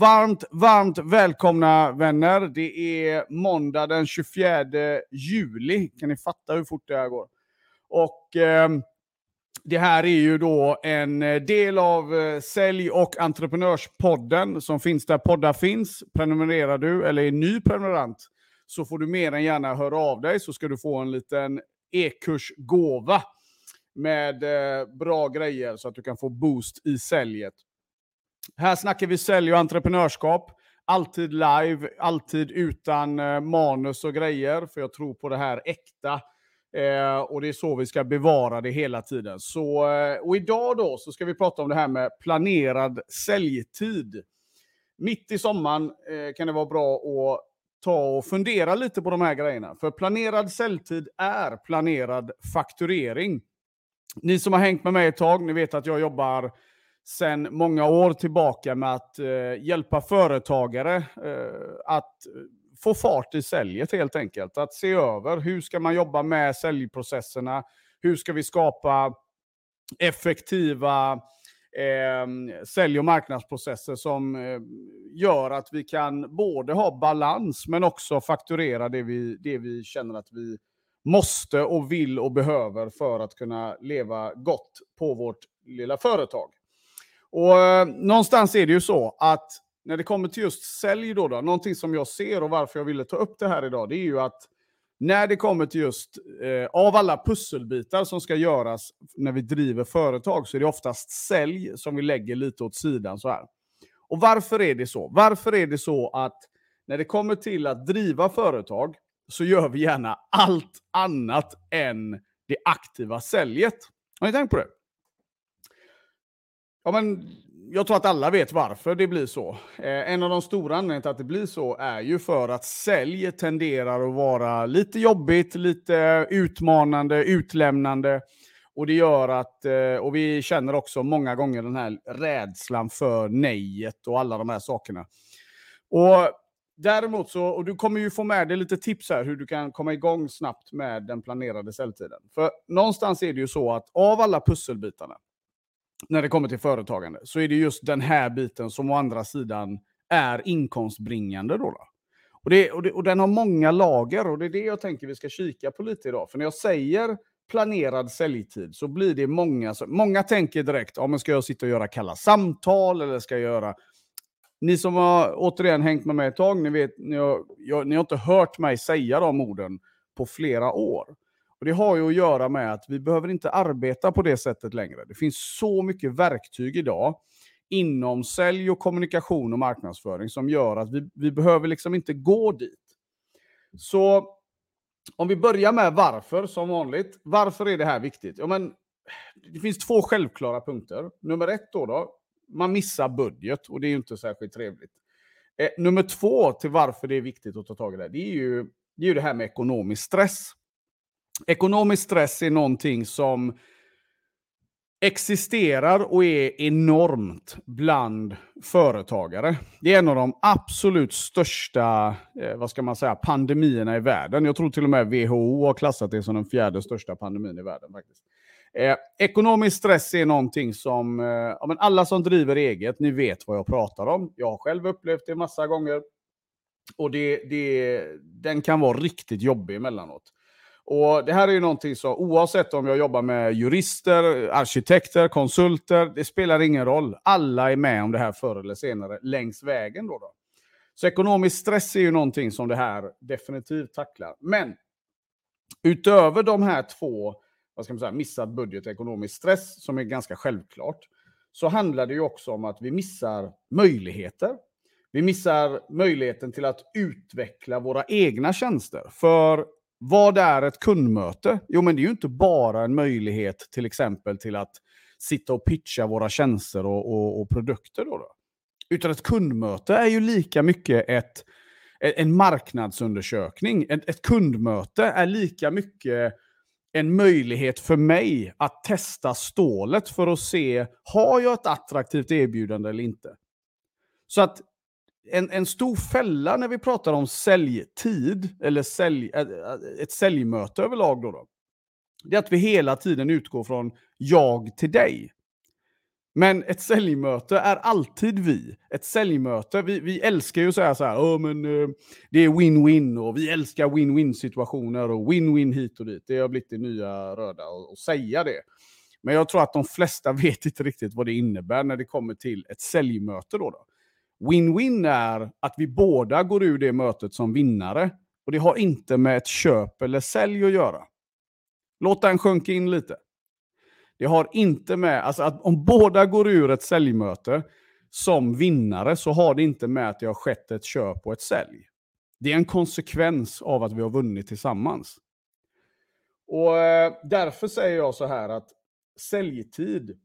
Varmt, varmt välkomna vänner. Det är måndag den 24 juli. Kan ni fatta hur fort det här går? Och eh, det här är ju då en eh, del av eh, Sälj och entreprenörspodden som finns där poddar finns. Prenumererar du eller är ny prenumerant så får du mer än gärna höra av dig så ska du få en liten e-kursgåva med eh, bra grejer så att du kan få boost i säljet. Här snackar vi sälj och entreprenörskap. Alltid live, alltid utan eh, manus och grejer, för jag tror på det här äkta. Eh, och det är så vi ska bevara det hela tiden. Så, eh, och idag då så ska vi prata om det här med planerad säljtid. Mitt i sommaren eh, kan det vara bra att ta och fundera lite på de här grejerna. För planerad säljtid är planerad fakturering. Ni som har hängt med mig ett tag, ni vet att jag jobbar sedan många år tillbaka med att eh, hjälpa företagare eh, att få fart i säljet helt enkelt. Att se över hur ska man jobba med säljprocesserna? Hur ska vi skapa effektiva eh, sälj och marknadsprocesser som eh, gör att vi kan både ha balans men också fakturera det vi, det vi känner att vi måste och vill och behöver för att kunna leva gott på vårt lilla företag. Och eh, någonstans är det ju så att när det kommer till just sälj då, då, någonting som jag ser och varför jag ville ta upp det här idag, det är ju att när det kommer till just, eh, av alla pusselbitar som ska göras när vi driver företag, så är det oftast sälj som vi lägger lite åt sidan så här. Och varför är det så? Varför är det så att när det kommer till att driva företag, så gör vi gärna allt annat än det aktiva säljet? Har ni tänkt på det? Ja, men jag tror att alla vet varför det blir så. Eh, en av de stora anledningarna till att det blir så är ju för att sälj tenderar att vara lite jobbigt, lite utmanande, utlämnande. Och det gör att, eh, och vi känner också många gånger den här rädslan för nejet och alla de här sakerna. Och däremot så, och du kommer ju få med dig lite tips här hur du kan komma igång snabbt med den planerade säljtiden. För någonstans är det ju så att av alla pusselbitarna, när det kommer till företagande, så är det just den här biten som å andra sidan är inkomstbringande. Då, då. Och, det, och, det, och den har många lager och det är det jag tänker vi ska kika på lite idag. För när jag säger planerad säljtid så blir det många, många tänker direkt, ja, men ska jag sitta och göra kalla samtal eller ska jag göra... Ni som har återigen hängt med mig ett tag, ni, vet, ni, har, jag, ni har inte hört mig säga de orden på flera år. Och Det har ju att göra med att vi behöver inte arbeta på det sättet längre. Det finns så mycket verktyg idag inom sälj och kommunikation och marknadsföring som gör att vi, vi behöver liksom inte gå dit. Så om vi börjar med varför, som vanligt. Varför är det här viktigt? Ja, men, det finns två självklara punkter. Nummer ett då, då man missar budget och det är ju inte särskilt trevligt. Eh, nummer två till varför det är viktigt att ta tag i det, det är ju det, är ju det här med ekonomisk stress. Ekonomisk stress är någonting som existerar och är enormt bland företagare. Det är en av de absolut största eh, vad ska man säga, pandemierna i världen. Jag tror till och med WHO har klassat det som den fjärde största pandemin i världen. faktiskt. Eh, ekonomisk stress är någonting som, eh, ja, men alla som driver eget, ni vet vad jag pratar om. Jag har själv upplevt det massa gånger. Och det, det, den kan vara riktigt jobbig emellanåt. Och Det här är ju någonting så oavsett om jag jobbar med jurister, arkitekter, konsulter, det spelar ingen roll. Alla är med om det här förr eller senare längs vägen. Då, då. Så ekonomisk stress är ju någonting som det här definitivt tacklar. Men utöver de här två, vad ska man säga, missad budget och ekonomisk stress, som är ganska självklart, så handlar det ju också om att vi missar möjligheter. Vi missar möjligheten till att utveckla våra egna tjänster. För vad är ett kundmöte? Jo, men det är ju inte bara en möjlighet till exempel till att sitta och pitcha våra tjänster och, och, och produkter. Då, då Utan ett kundmöte är ju lika mycket ett, e-, en marknadsundersökning. Ett, ett kundmöte är lika mycket en möjlighet för mig att testa stålet för att se, har jag ett attraktivt erbjudande eller inte? Så att en, en stor fälla när vi pratar om säljtid, eller sälj, äh, äh, ett säljmöte överlag, då, då, det är att vi hela tiden utgår från jag till dig. Men ett säljmöte är alltid vi. Ett säljmöte, vi, vi älskar ju att säga så här, oh, men, uh, det är win-win och vi älskar win-win situationer och win-win hit och dit. Det har blivit det nya röda att säga det. Men jag tror att de flesta vet inte riktigt vad det innebär när det kommer till ett säljmöte. Då, då. Win-win är att vi båda går ur det mötet som vinnare. Och det har inte med ett köp eller sälj att göra. Låt den sjunka in lite. Det har inte med, alltså att om båda går ur ett säljmöte som vinnare så har det inte med att det har skett ett köp och ett sälj. Det är en konsekvens av att vi har vunnit tillsammans. Och eh, därför säger jag så här att säljtid,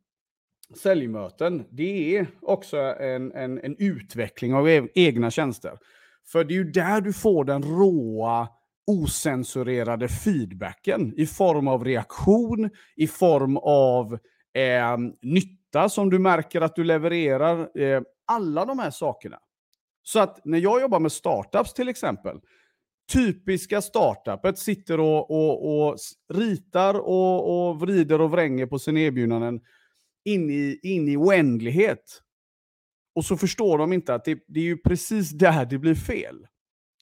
säljmöten, det är också en, en, en utveckling av e egna tjänster. För det är ju där du får den råa, osensurerade feedbacken i form av reaktion, i form av eh, nytta som du märker att du levererar. Eh, alla de här sakerna. Så att när jag jobbar med startups till exempel, typiska startupet sitter och, och, och ritar och, och, vrider och vränger på sina erbjudanden in i, in i oändlighet. Och så förstår de inte att det, det är ju precis där det blir fel.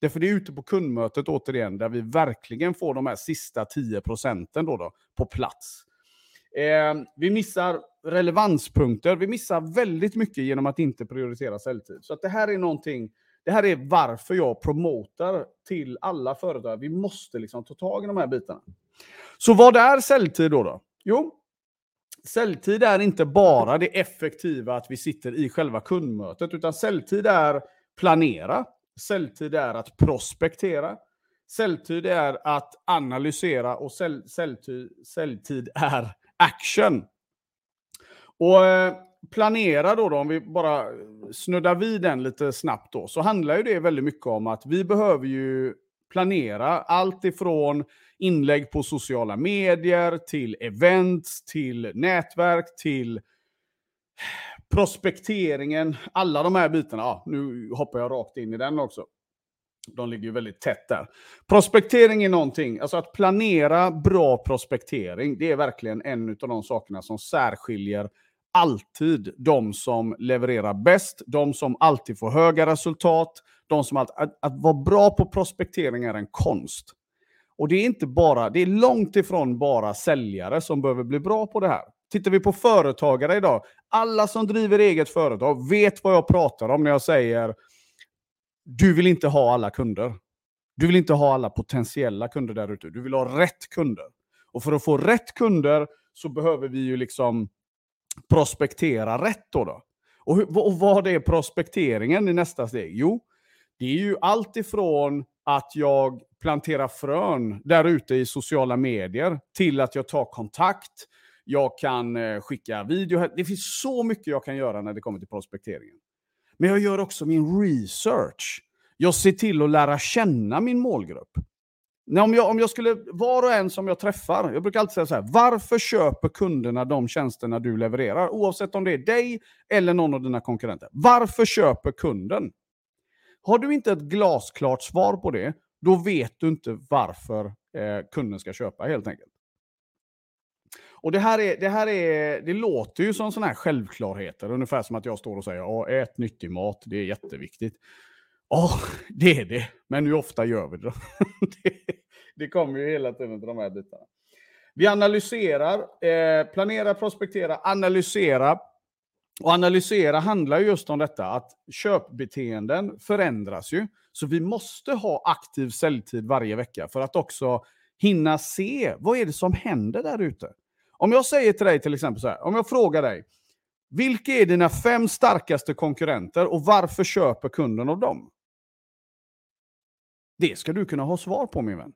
Därför det är ute på kundmötet återigen, där vi verkligen får de här sista 10 procenten då, då på plats. Eh, vi missar relevanspunkter, vi missar väldigt mycket genom att inte prioritera säljtid. Så att det här är någonting, det här är varför jag promotar till alla företag. Vi måste liksom ta tag i de här bitarna. Så vad är säljtid då? då? Jo, säljtid är inte bara det effektiva att vi sitter i själva kundmötet, utan säljtid är planera, Säljtid är att prospektera. Säljtid är att analysera och sälj, säljtid, säljtid är action. Och eh, planera då, då, om vi bara snuddar vid den lite snabbt då, så handlar ju det väldigt mycket om att vi behöver ju planera allt ifrån inlägg på sociala medier, till events, till nätverk, till prospekteringen, alla de här bitarna. Ja, nu hoppar jag rakt in i den också. De ligger ju väldigt tätt där. Prospektering är någonting, alltså att planera bra prospektering, det är verkligen en av de sakerna som särskiljer alltid de som levererar bäst, de som alltid får höga resultat, de som alltid, att, att vara bra på prospektering är en konst. Och det är inte bara, det är långt ifrån bara säljare som behöver bli bra på det här. Tittar vi på företagare idag, alla som driver eget företag vet vad jag pratar om när jag säger du vill inte ha alla kunder. Du vill inte ha alla potentiella kunder där ute. Du vill ha rätt kunder. Och för att få rätt kunder så behöver vi ju liksom prospektera rätt då. då. Och, hur, och vad är prospekteringen i nästa steg? Jo, det är ju allt ifrån att jag planterar frön där ute i sociala medier till att jag tar kontakt, jag kan eh, skicka video. Det finns så mycket jag kan göra när det kommer till prospekteringen. Men jag gör också min research. Jag ser till att lära känna min målgrupp. Om jag, om jag skulle, var och en som jag träffar, jag brukar alltid säga så här, varför köper kunderna de tjänsterna du levererar? Oavsett om det är dig eller någon av dina konkurrenter. Varför köper kunden? Har du inte ett glasklart svar på det, då vet du inte varför eh, kunden ska köpa helt enkelt. Och det här, är, det här är, det låter ju som sådana här självklarheter, ungefär som att jag står och säger ät nyttig mat, det är jätteviktigt. Ja, det är det, men hur ofta gör vi det? det, det kommer ju hela tiden till de här bitarna. Vi analyserar, eh, planerar, prospekterar, analyserar. Och analysera handlar just om detta att köpbeteenden förändras ju. Så vi måste ha aktiv säljtid varje vecka för att också hinna se vad är det som händer där ute. Om jag säger till dig till exempel så här, om jag frågar dig, vilka är dina fem starkaste konkurrenter och varför köper kunden av dem? Det ska du kunna ha svar på min vän.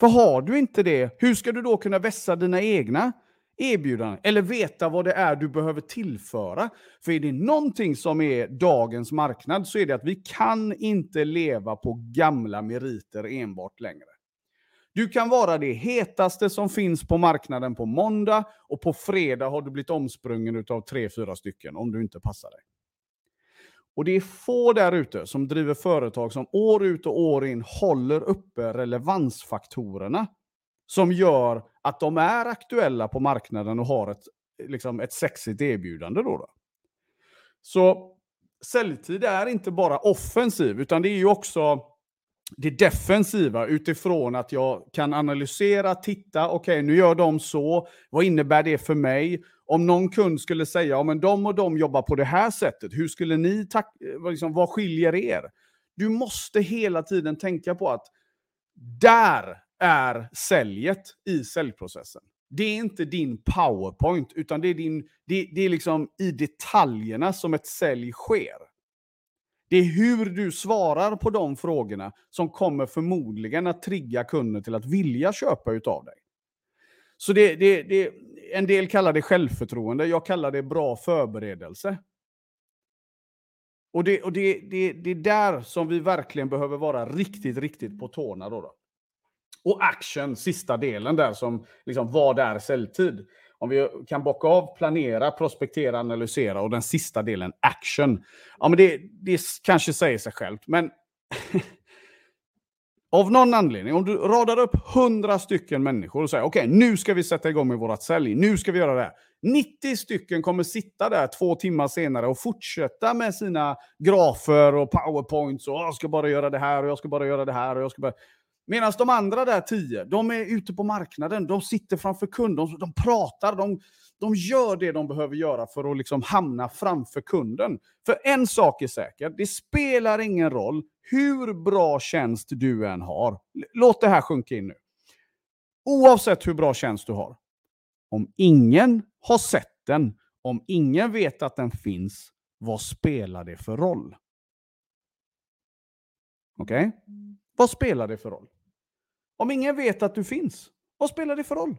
För har du inte det, hur ska du då kunna vässa dina egna erbjudanden? Eller veta vad det är du behöver tillföra? För är det någonting som är dagens marknad så är det att vi kan inte leva på gamla meriter enbart längre. Du kan vara det hetaste som finns på marknaden på måndag och på fredag har du blivit omsprungen av tre, fyra stycken om du inte passar dig. Och det är få där ute som driver företag som år ut och år in håller uppe relevansfaktorerna som gör att de är aktuella på marknaden och har ett liksom ett sexigt erbjudande. Då, då. Så säljtid är inte bara offensiv, utan det är ju också det defensiva utifrån att jag kan analysera, titta, okej okay, nu gör de så, vad innebär det för mig? Om någon kund skulle säga, ja men de och de jobbar på det här sättet, hur skulle ni, eh, liksom, vad skiljer er? Du måste hela tiden tänka på att där är säljet i säljprocessen. Det är inte din powerpoint, utan det är, din, det, det är liksom i detaljerna som ett sälj sker. Det är hur du svarar på de frågorna som kommer förmodligen att trigga kunden till att vilja köpa utav dig. Så det, det, det, en del kallar det självförtroende, jag kallar det bra förberedelse. Och det, och det, det, det är där som vi verkligen behöver vara riktigt, riktigt på tårna. Då, då. Och action, sista delen där som liksom, vad är säljtid? Om vi kan bocka av planera, prospektera, analysera och den sista delen action. Ja, men det, det kanske säger sig självt, men av någon anledning, om du radar upp hundra stycken människor och säger okej, okay, nu ska vi sätta igång med vårt sälj, nu ska vi göra det här. 90 stycken kommer sitta där två timmar senare och fortsätta med sina grafer och powerpoints och jag ska bara göra det här och jag ska bara göra det här och jag ska bara... Medan de andra där tio, de är ute på marknaden, de sitter framför kunden, de, de pratar, de, de gör det de behöver göra för att liksom hamna framför kunden. För en sak är säker, det spelar ingen roll hur bra tjänst du än har. Låt det här sjunka in nu. Oavsett hur bra tjänst du har. Om ingen har sett den, om ingen vet att den finns, vad spelar det för roll? Okej? Okay? Vad spelar det för roll? Om ingen vet att du finns, vad spelar det för roll?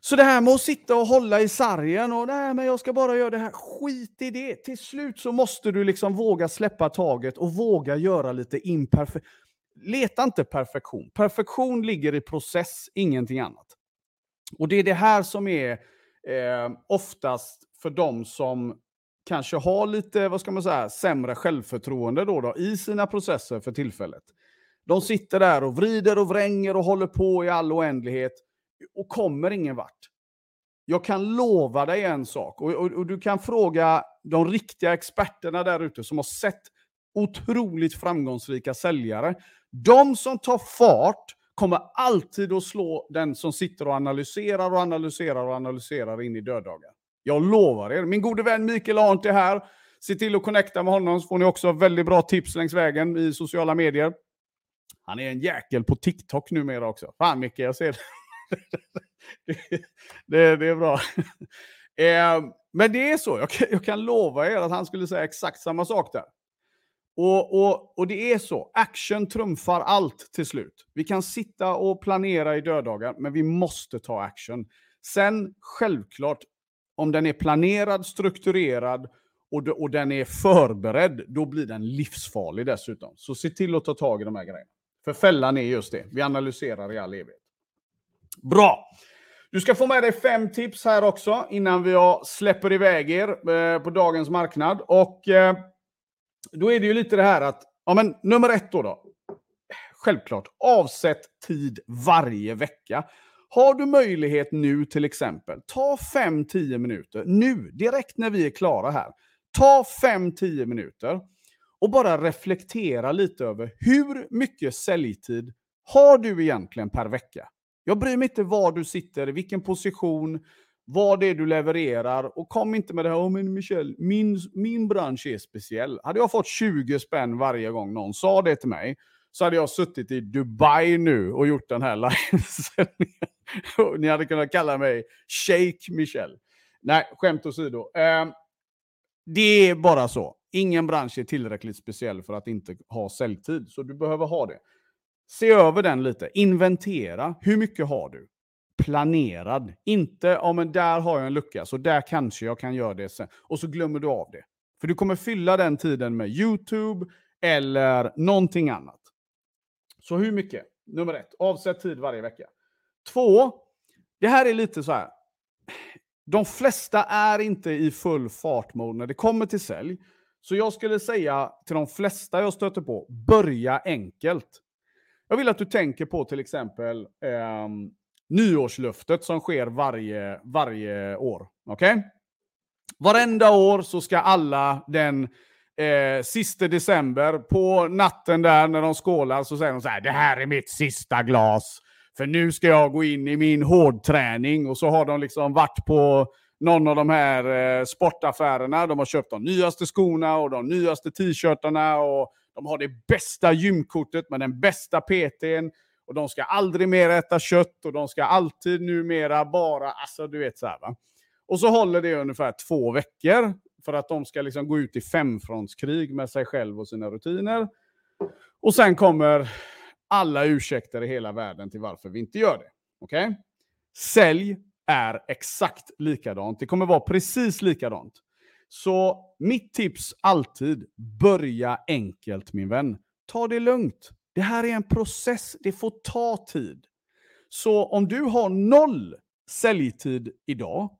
Så det här med att sitta och hålla i sargen och nej, men jag ska bara göra det här, skit i det. Till slut så måste du liksom våga släppa taget och våga göra lite imperfekt. Leta inte perfektion. Perfektion ligger i process, ingenting annat. Och det är det här som är eh, oftast för de som kanske har lite, vad ska man säga, sämre självförtroende då, då i sina processer för tillfället. De sitter där och vrider och vränger och håller på i all oändlighet och kommer ingen vart. Jag kan lova dig en sak, och, och, och du kan fråga de riktiga experterna där ute som har sett otroligt framgångsrika säljare. De som tar fart kommer alltid att slå den som sitter och analyserar och analyserar och analyserar in i döddagar. Jag lovar er. Min gode vän Mikael Arndt är här. Se till att connecta med honom så får ni också väldigt bra tips längs vägen i sociala medier. Han är en jäkel på TikTok numera också. Fan Micke, jag ser det. det, är bra. Eh, men det är så, jag kan, jag kan lova er att han skulle säga exakt samma sak där. Och, och, och det är så, action trumfar allt till slut. Vi kan sitta och planera i döddagar, men vi måste ta action. Sen självklart, om den är planerad, strukturerad och, och den är förberedd, då blir den livsfarlig dessutom. Så se till att ta tag i de här grejerna. För fällan är just det, vi analyserar i all evighet. Bra! Du ska få med dig fem tips här också innan vi släpper iväg er eh, på dagens marknad. Och eh, då är det ju lite det här att, ja men nummer ett då. då. Självklart, avsätt tid varje vecka. Har du möjlighet nu till exempel, ta 5-10 minuter nu, direkt när vi är klara här. Ta 5-10 minuter och bara reflektera lite över hur mycket säljtid har du egentligen per vecka? Jag bryr mig inte var du sitter, i vilken position, vad det är du levererar och kom inte med det här, oh, men Michel, min, min bransch är speciell. Hade jag fått 20 spänn varje gång någon sa det till mig, så hade jag suttit i Dubai nu och gjort den här livesändningen. Ni hade kunnat kalla mig Shake Michel. Nej, skämt åsido. Eh, det är bara så. Ingen bransch är tillräckligt speciell för att inte ha säljtid, så du behöver ha det. Se över den lite. Inventera. Hur mycket har du? Planerad. Inte, ja men där har jag en lucka, så där kanske jag kan göra det sen. Och så glömmer du av det. För du kommer fylla den tiden med YouTube eller någonting annat. Så hur mycket? Nummer ett, avsätt tid varje vecka. Två, det här är lite så här. De flesta är inte i full fartmode när det kommer till sälj. Så jag skulle säga till de flesta jag stöter på, börja enkelt. Jag vill att du tänker på till exempel eh, nyårslöftet som sker varje, varje år. Okej? Okay? Varenda år så ska alla den eh, sista december, på natten där när de skålar, så säger de så här, det här är mitt sista glas. För nu ska jag gå in i min hårdträning. Och så har de liksom varit på någon av de här eh, sportaffärerna. De har köpt de nyaste skorna och de nyaste t-shirtarna. Och de har det bästa gymkortet med den bästa PTn. Och de ska aldrig mer äta kött och de ska alltid numera bara, alltså du vet så här va. Och så håller det ungefär två veckor för att de ska liksom gå ut i femfrontskrig med sig själv och sina rutiner. Och sen kommer alla ursäkter i hela världen till varför vi inte gör det. Okej? Okay? Sälj är exakt likadant. Det kommer vara precis likadant. Så mitt tips alltid, börja enkelt min vän. Ta det lugnt. Det här är en process, det får ta tid. Så om du har noll säljtid idag,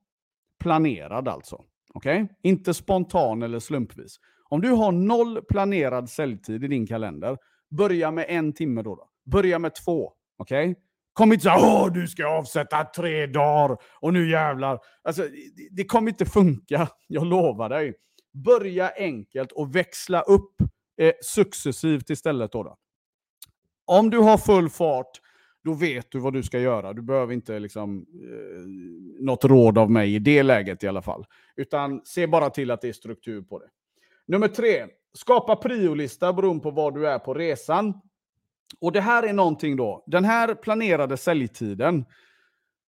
planerad alltså, okej? Okay? Inte spontan eller slumpvis. Om du har noll planerad säljtid i din kalender, börja med en timme då. då. Börja med två, okej? Okay? Kom inte så åh du ska avsätta tre dagar och nu jävlar. Alltså, det, det kommer inte funka, jag lovar dig. Börja enkelt och växla upp eh, successivt istället. Då, då. Om du har full fart, då vet du vad du ska göra. Du behöver inte liksom, eh, något råd av mig i det läget i alla fall. Utan se bara till att det är struktur på det. Nummer tre, skapa priolista beroende på var du är på resan. Och det här är någonting då, den här planerade säljtiden,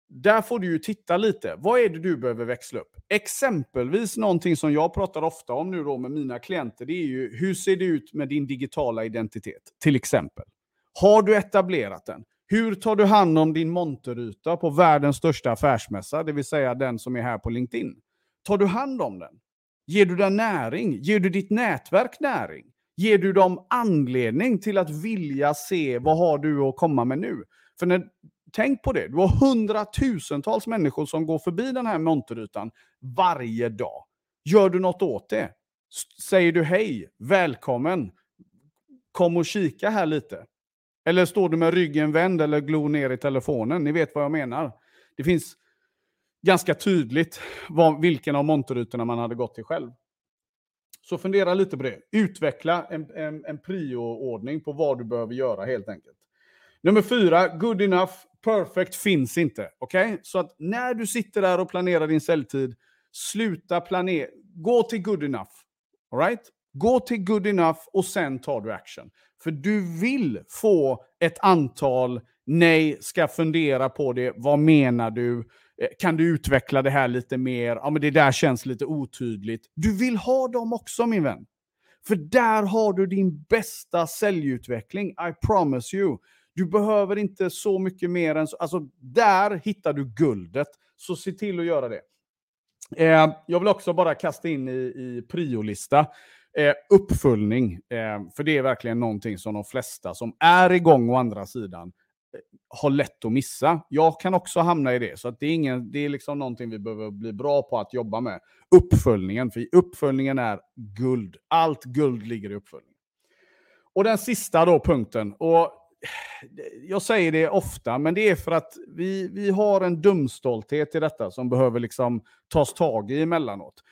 där får du ju titta lite. Vad är det du behöver växla upp? Exempelvis någonting som jag pratar ofta om nu då med mina klienter, det är ju hur ser det ut med din digitala identitet? Till exempel. Har du etablerat den? Hur tar du hand om din monteryta på världens största affärsmässa, det vill säga den som är här på LinkedIn? Tar du hand om den? Ger du den näring? Ger du ditt nätverk näring? Ger du dem anledning till att vilja se vad har du att komma med nu? För när, tänk på det, du har hundratusentals människor som går förbi den här monterytan varje dag. Gör du något åt det? Säger du hej, välkommen, kom och kika här lite. Eller står du med ryggen vänd eller glor ner i telefonen? Ni vet vad jag menar. Det finns ganska tydligt vad, vilken av monterytorna man hade gått till själv. Så fundera lite på det. Utveckla en, en, en prioordning på vad du behöver göra helt enkelt. Nummer fyra, good enough, perfect finns inte. Okej? Okay? Så att när du sitter där och planerar din säljtid, sluta planera. Gå till good enough. All right? Gå till good enough och sen tar du action. För du vill få ett antal nej, ska fundera på det, vad menar du? Eh, kan du utveckla det här lite mer? Ja, men det där känns lite otydligt. Du vill ha dem också min vän. För där har du din bästa säljutveckling, I promise you. Du behöver inte så mycket mer än så. Alltså, där hittar du guldet. Så se till att göra det. Eh, jag vill också bara kasta in i, i priolista. Eh, uppföljning, eh, för det är verkligen någonting som de flesta som är igång å andra sidan eh, har lätt att missa. Jag kan också hamna i det, så att det är, ingen, det är liksom någonting vi behöver bli bra på att jobba med. Uppföljningen, för uppföljningen är guld. Allt guld ligger i uppföljningen. Och den sista då punkten, och jag säger det ofta, men det är för att vi, vi har en dumstolthet i detta som behöver liksom tas tag i emellanåt.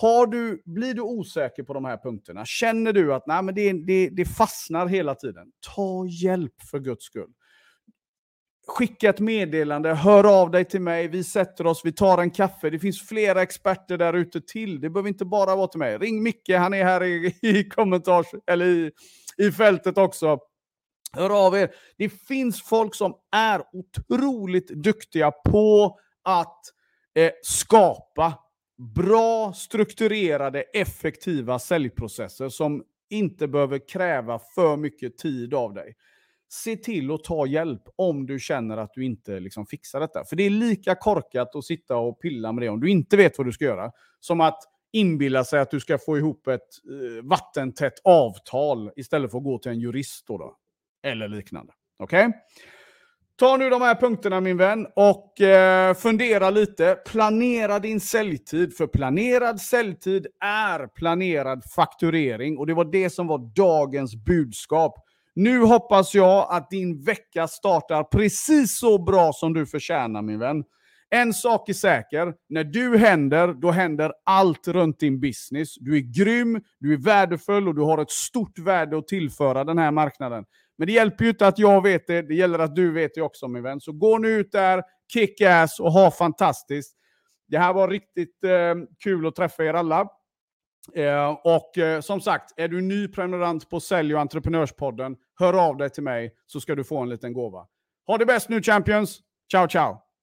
Har du, blir du osäker på de här punkterna, känner du att nej, men det, det, det fastnar hela tiden, ta hjälp för Guds skull. Skicka ett meddelande, hör av dig till mig, vi sätter oss, vi tar en kaffe. Det finns flera experter där ute till. Det behöver inte bara vara till mig. Ring Micke, han är här i, i kommentars, eller i, i fältet också. Hör av er. Det finns folk som är otroligt duktiga på att eh, skapa bra, strukturerade, effektiva säljprocesser som inte behöver kräva för mycket tid av dig. Se till att ta hjälp om du känner att du inte liksom fixar detta. För det är lika korkat att sitta och pilla med det om du inte vet vad du ska göra, som att inbilla sig att du ska få ihop ett eh, vattentätt avtal istället för att gå till en jurist. Då, då eller liknande. Okej? Okay? Ta nu de här punkterna min vän och eh, fundera lite. Planera din säljtid, för planerad säljtid är planerad fakturering och det var det som var dagens budskap. Nu hoppas jag att din vecka startar precis så bra som du förtjänar min vän. En sak är säker, när du händer, då händer allt runt din business. Du är grym, du är värdefull och du har ett stort värde att tillföra den här marknaden. Men det hjälper ju inte att jag vet det, det gäller att du vet det också min vän. Så gå nu ut där, kick ass och ha fantastiskt. Det här var riktigt eh, kul att träffa er alla. Eh, och eh, som sagt, är du ny prenumerant på Sälj och entreprenörspodden, hör av dig till mig så ska du få en liten gåva. Ha det bäst nu champions! Ciao ciao!